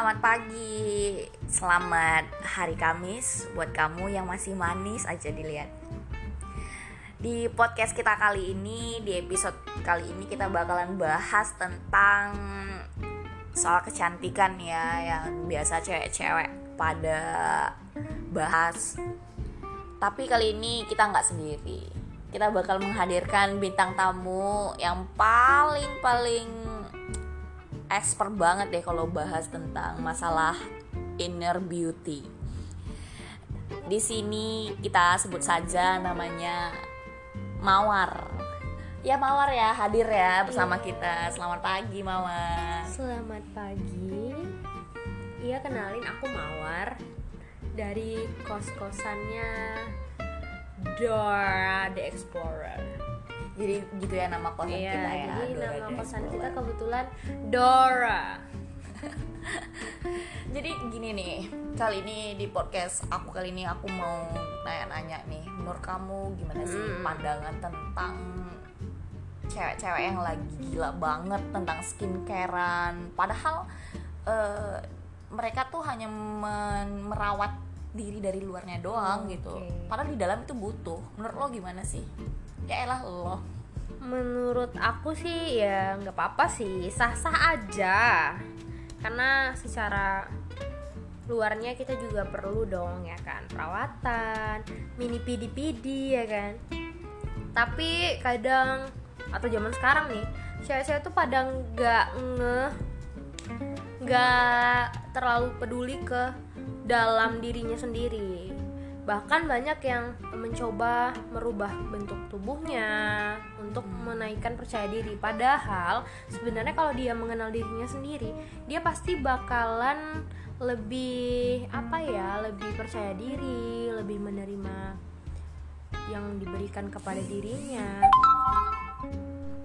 selamat pagi. Selamat hari Kamis buat kamu yang masih manis aja dilihat. Di podcast kita kali ini, di episode kali ini kita bakalan bahas tentang soal kecantikan ya yang biasa cewek-cewek pada bahas. Tapi kali ini kita nggak sendiri. Kita bakal menghadirkan bintang tamu yang paling-paling expert banget deh kalau bahas tentang masalah inner beauty. Di sini kita sebut saja namanya Mawar. Ya Mawar ya hadir ya bersama Iya. kita. Selamat pagi Mawar. Selamat pagi. Iya kenalin aku Mawar dari kos-kosannya Dora the Explorer. Jadi gitu ya nama kosan Iya, kita ya. jadi Dora nama kosan kita kebetulan Dora. Jadi gini nih, kali ini di podcast aku kali ini aku mau nanya-nanya nih, menurut kamu gimana sih Hmm. pandangan tentang cewek-cewek yang lagi gila banget tentang skincarean, padahal eh, mereka tuh hanya men- merawat diri dari luarnya doang Hmm, gitu, oke. padahal di dalam itu butuh. Menurut lo gimana sih? Ya elah lo. Menurut aku sih ya nggak apa-apa sih, sah-sah aja. Karena secara luarnya kita juga perlu dong ya kan perawatan, mini pidi-pidi ya kan. Tapi kadang atau zaman sekarang nih, cewek-cewek tuh pada nggak ngeh nggak terlalu peduli ke dalam dirinya sendiri bahkan banyak yang mencoba merubah bentuk tubuhnya untuk menaikkan percaya diri. Padahal sebenarnya kalau dia mengenal dirinya sendiri dia pasti bakalan lebih apa ya lebih percaya diri lebih menerima yang diberikan kepada dirinya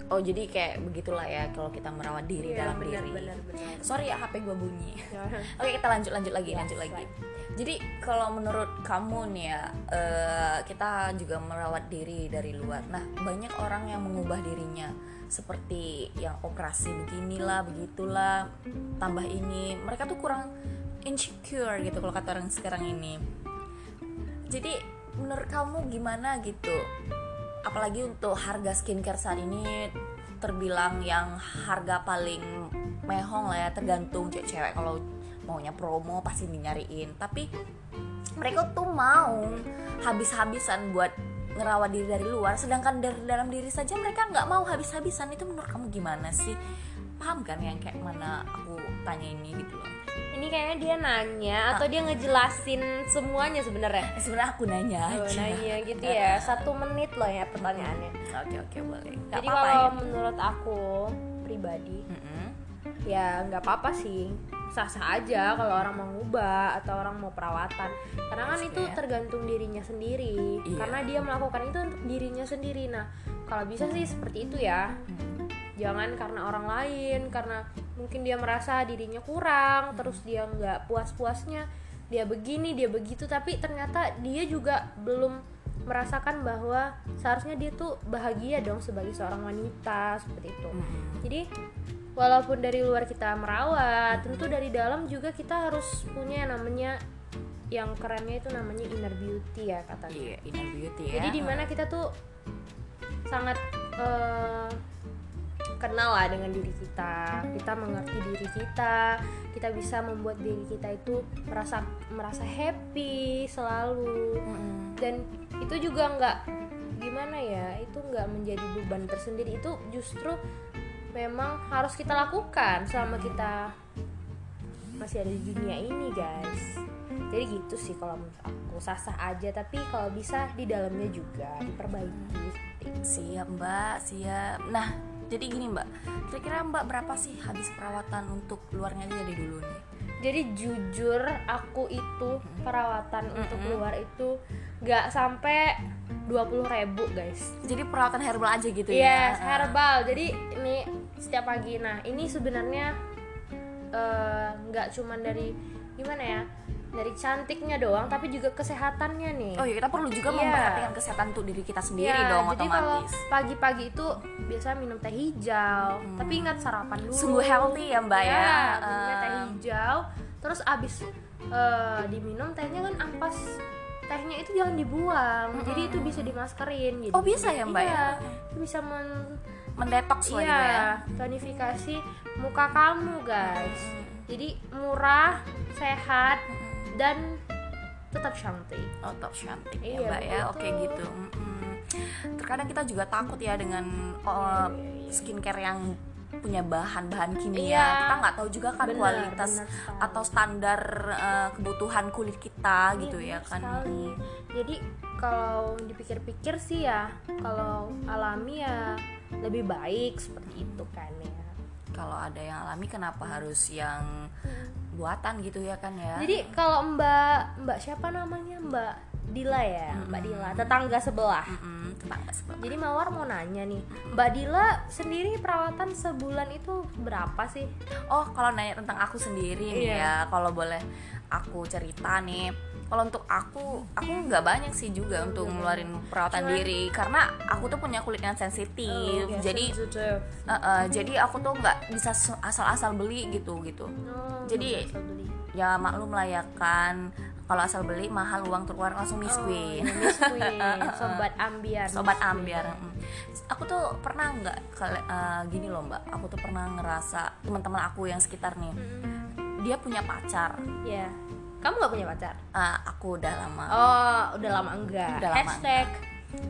Oh jadi kayak begitulah ya kalau kita merawat diri Iya, dalam benar, diri. benar, benar. Sorry ya HP gue bunyi. Oke kita lanjut lanjut lagi Yes, lanjut lagi. Jadi kalau menurut kamu nih ya eh, kita juga merawat diri dari luar. Nah banyak orang yang mengubah dirinya seperti yang operasi beginilah begitulah tambah ini mereka tuh kurang insecure gitu kalau kata orang sekarang ini. Jadi menurut kamu gimana gitu? Apalagi untuk harga skincare saat ini terbilang yang harga paling mehong lah ya tergantung cewek-cewek. Kalau maunya promo pasti dinyariin. Tapi mereka tuh mau habis-habisan buat ngerawat diri dari luar sedangkan dari dalam diri saja mereka nggak mau habis-habisan. Itu menurut kamu gimana sih paham kan yang kayak mana aku tanya ini gitu loh? Ini kayaknya dia nanya atau dia ngejelasin semuanya sebenarnya? Eh, sebenarnya aku nanya Oh, aja. nanya gitu ya. Satu menit loh ya pertanyaannya. Oke oke boleh. Nggak jadi apa-apa kalau ya. menurut aku pribadi Mm-mm. ya nggak apa-apa sih. Sah-sah aja kalau orang mau ngubah atau orang mau perawatan. Karena kan itu tergantung dirinya sendiri. Iya. karena dia melakukan itu untuk dirinya sendiri. Nah kalau bisa sih seperti itu ya. Mm. Jangan karena orang lain karena mungkin dia merasa dirinya kurang terus dia nggak puas-puasnya dia begini dia begitu. Tapi ternyata dia juga belum merasakan bahwa seharusnya dia tuh bahagia dong sebagai seorang wanita seperti itu. Mm-mm. jadi walaupun dari luar kita merawat tentu dari dalam juga kita harus punya yang namanya yang kerennya itu namanya inner beauty ya katanya. Iya inner beauty ya. Jadi di mana kita tuh sangat eh, kenal lah dengan diri kita. Kita mengerti diri kita. Kita bisa membuat diri kita itu merasa merasa happy selalu. Mm-mm. dan itu juga nggak gimana ya itu nggak menjadi beban tersendiri. Itu justru memang harus kita lakukan selama kita masih ada di dunia ini guys. Jadi gitu sih kalau menurut aku. Sah-sah aja tapi kalau bisa di dalamnya juga. Diperbaiki. Siap mbak, siap. Nah jadi gini mbak Kira-kira mbak berapa sih habis perawatan untuk luarnya aja dari dulu nih? jadi jujur aku itu perawatan untuk Mm-mm. luar itu nggak sampai 20.000 ribu guys Jadi perawatan herbal aja gitu Yes, ya? herbal. Jadi ini setiap pagi. Nah, ini sebenarnya eh, nggak cuman dari gimana ya? Dari cantiknya doang tapi juga kesehatannya nih. Oh iya kita perlu juga Iya. memperhatikan kesehatan untuk diri kita sendiri Ya, dong jadi kalau otomatis. pagi-pagi itu biasa minum teh hijau. Tapi ingat sarapan dulu. Sungguh healthy ya mbak ya. ya. minumnya teh Eh, hijau. Terus abis eh, diminum tehnya kan ampas. Tehnya itu jangan dibuang jadi itu bisa dimaskerin jadi Oh, bisa ya, Mbak, iya, ya? itu bisa men mendetoks gitu ya. iya tonifikasi muka kamu guys. Jadi murah sehat dan tetap cantik Oh, top cantik ya Iya, mbak ya. betul. Oke gitu. Mm-mm. Terkadang kita juga takut ya dengan uh, skincare yang punya bahan-bahan kimia. Iya. Kita nggak tahu juga kan Benar, kualitas sekali. atau standar uh, kebutuhan kulit kita gitu Iya, ya benar kan. sekali. jadi kalau dipikir-pikir sih ya kalau alami ya lebih baik seperti itu kan ya Kalau ada yang alami kenapa harus yang buatan gitu ya kan ya? Jadi kalau Mbak Mbak siapa namanya Mbak Dila ya, Mbak Dila tetangga sebelah. Mm-mm, tetangga sebelah. Jadi Mawar mau nanya nih, Mbak Dila sendiri perawatan sebulan itu berapa sih? Oh, kalau nanya tentang aku sendiri nih Iya. ya, kalau boleh aku cerita nih. Kalau untuk aku, aku nggak banyak sih juga untuk ngeluarin perawatan Cuman- diri karena aku tuh punya kulit yang sensitif. Oh, jadi sensitive. eh, eh, jadi aku tuh nggak bisa asal-asal beli gitu gitu. Oh, Jadi-. Ya maklum lah ya kan. Kalau asal beli mahal uang keluar langsung Miss Oh, Queen. iya, Miss Queen, sobat ambiar. sobat ambiar mm. aku tuh pernah nggak eh, gini loh mbak aku tuh pernah ngerasa teman-teman aku yang sekitar nih Mm, dia punya pacar Ya. Kamu nggak punya pacar? Eh, aku udah lama Oh, udah lama enggak. Udah lama Hashtag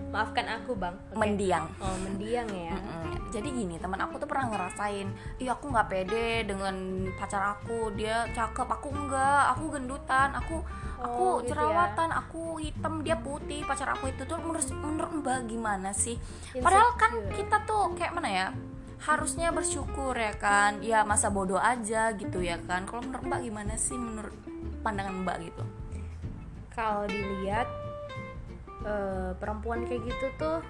maafkan aku bang. Oke. mendiang Oh, mendiang ya. Mm-mm. jadi gini teman aku tuh pernah ngerasain iya aku nggak pede dengan pacar aku dia cakep aku enggak aku gendutan aku aku Oh, gitu ya. jerawatan aku hitam dia putih pacar aku itu tuh menurut menurut mbak gimana sih padahal kan Insecure. kita tuh kayak mana ya harusnya bersyukur ya kan ya masa bodoh aja gitu ya kan kalau menurut mbak gimana sih menurut pandangan mbak gitu kalau dilihat eh, perempuan kayak gitu tuh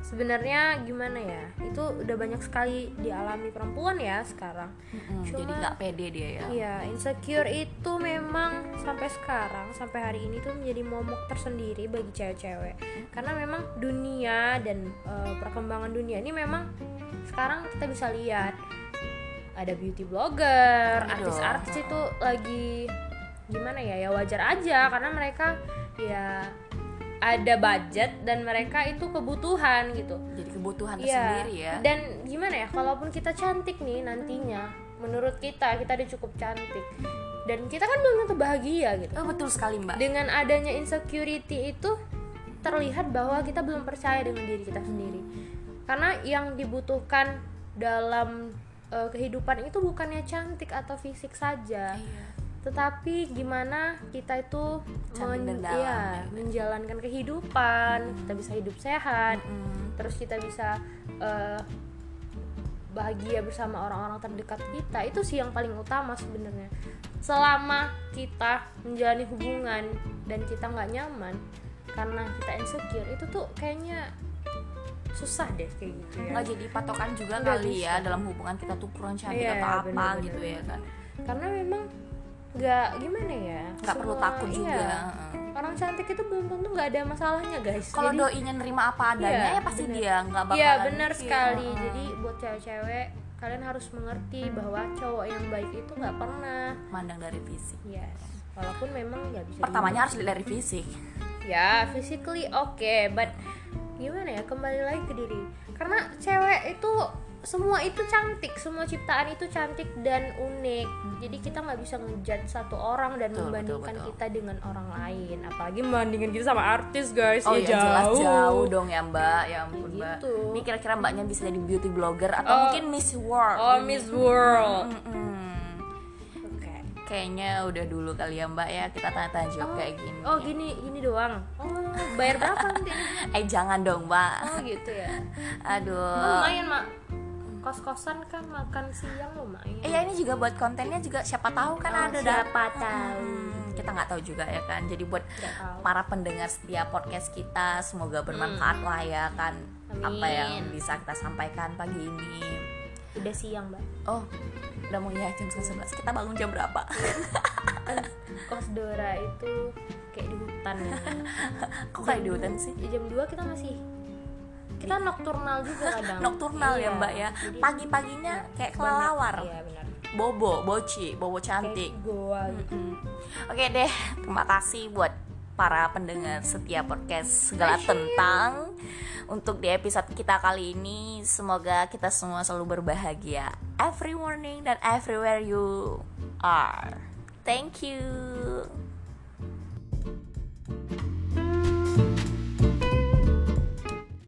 sebenarnya gimana ya? Itu udah banyak sekali dialami perempuan ya sekarang. Mm-mm, Cuma- jadi nggak pede dia ya? Iya insecure itu memang sampai sekarang sampai hari ini tuh menjadi momok tersendiri bagi cewek-cewek. Karena memang dunia dan eh, perkembangan dunia ini memang sekarang kita bisa lihat. Ada beauty blogger, Iya artis-artis itu lagi gimana ya ya wajar aja karena mereka ya ada budget dan mereka itu kebutuhan gitu. jadi kebutuhan Iya. tersendiri ya Dan gimana ya, kalaupun kita cantik nih nantinya, menurut kita kita udah cukup cantik dan kita kan belum tentu bahagia gitu. oh, betul sekali mbak Dengan adanya insecurity itu terlihat bahwa kita belum percaya dengan diri kita sendiri. Karena yang dibutuhkan dalam eh, kehidupan itu bukannya cantik atau fisik saja, Iya. Tetapi gimana kita itu dalam, iya, ya. menjalankan kehidupan, kita bisa hidup sehat, Mm. terus kita bisa eh, bahagia bersama orang-orang terdekat kita itu sih yang paling utama sebenarnya selama kita menjalani hubungan dan kita nggak nyaman karena kita insecure itu tuh kayaknya susah deh kayak gitu ya nggak jadi patokan juga Nggak kali ya bisa. dalam hubungan kita tuh kurang cantik Iya, atau apa bener-bener. gitu ya kan karena memang nggak gimana ya nggak perlu takut iya, juga orang cantik itu belum tentu nggak ada masalahnya guys kalau doinya nerima apa adanya Iya, ya pasti bener. dia nggak bakalan Iya benar Iya, sekali. heeh. Jadi buat cewek-cewek kalian harus mengerti bahwa cowok yang baik itu nggak pernah. mandang dari fisik Yes. Walaupun memang nggak bisa. pertamanya harus lihat dari fisik. Ya physically oke, but gimana ya kembali lagi ke diri. Karena cewek itu semua itu cantik, semua ciptaan itu cantik dan unik. Jadi kita nggak bisa ngejudge satu orang dan Betul, membandingkan betul, betul. kita dengan orang lain. Apalagi membandingkan kita sama artis guys. oh ya ya jelas jauh. jauh dong ya mbak ya ampun mbak Gitu. ini kira-kira mbaknya bisa jadi beauty blogger atau Oh. mungkin Miss World Oh. Miss World. Mm-mm. Oke. kayaknya udah dulu kali ya mbak ya kita tanya-tanya jawab kayak gini Oh gini gini doang. Oh bayar berapa nanti? eh jangan dong mbak Oh gitu ya. Oh, aduh lumayan mak. Kos kosan kan makan siang lumayan. Eh ya ini juga buat kontennya juga siapa tahu kan Oh, ada siapa dapet. tahu. Hmm, kita nggak tahu juga ya kan. Jadi buat para pendengar setiap podcast kita semoga bermanfaat lah ya kan apa yang Amin. bisa kita sampaikan pagi ini. Udah siang mbak. Oh udah mau ya jam 11 kita bangun jam berapa? kos Dora itu kayak di hutan ya. Kok kayak di hutan sih? Jam 2 kita masih kita nocturnal juga kadang Nocturnal ya Iya, mbak ya. Pagi-paginya kayak kelelawar. iya benar Bobo, boci, bobo cantik. goa gitu Mm. Oke deh, terima kasih buat para pendengar setiap podcast segala tentang untuk di episode kita kali ini semoga kita semua selalu berbahagia every morning dan everywhere you are. Thank you.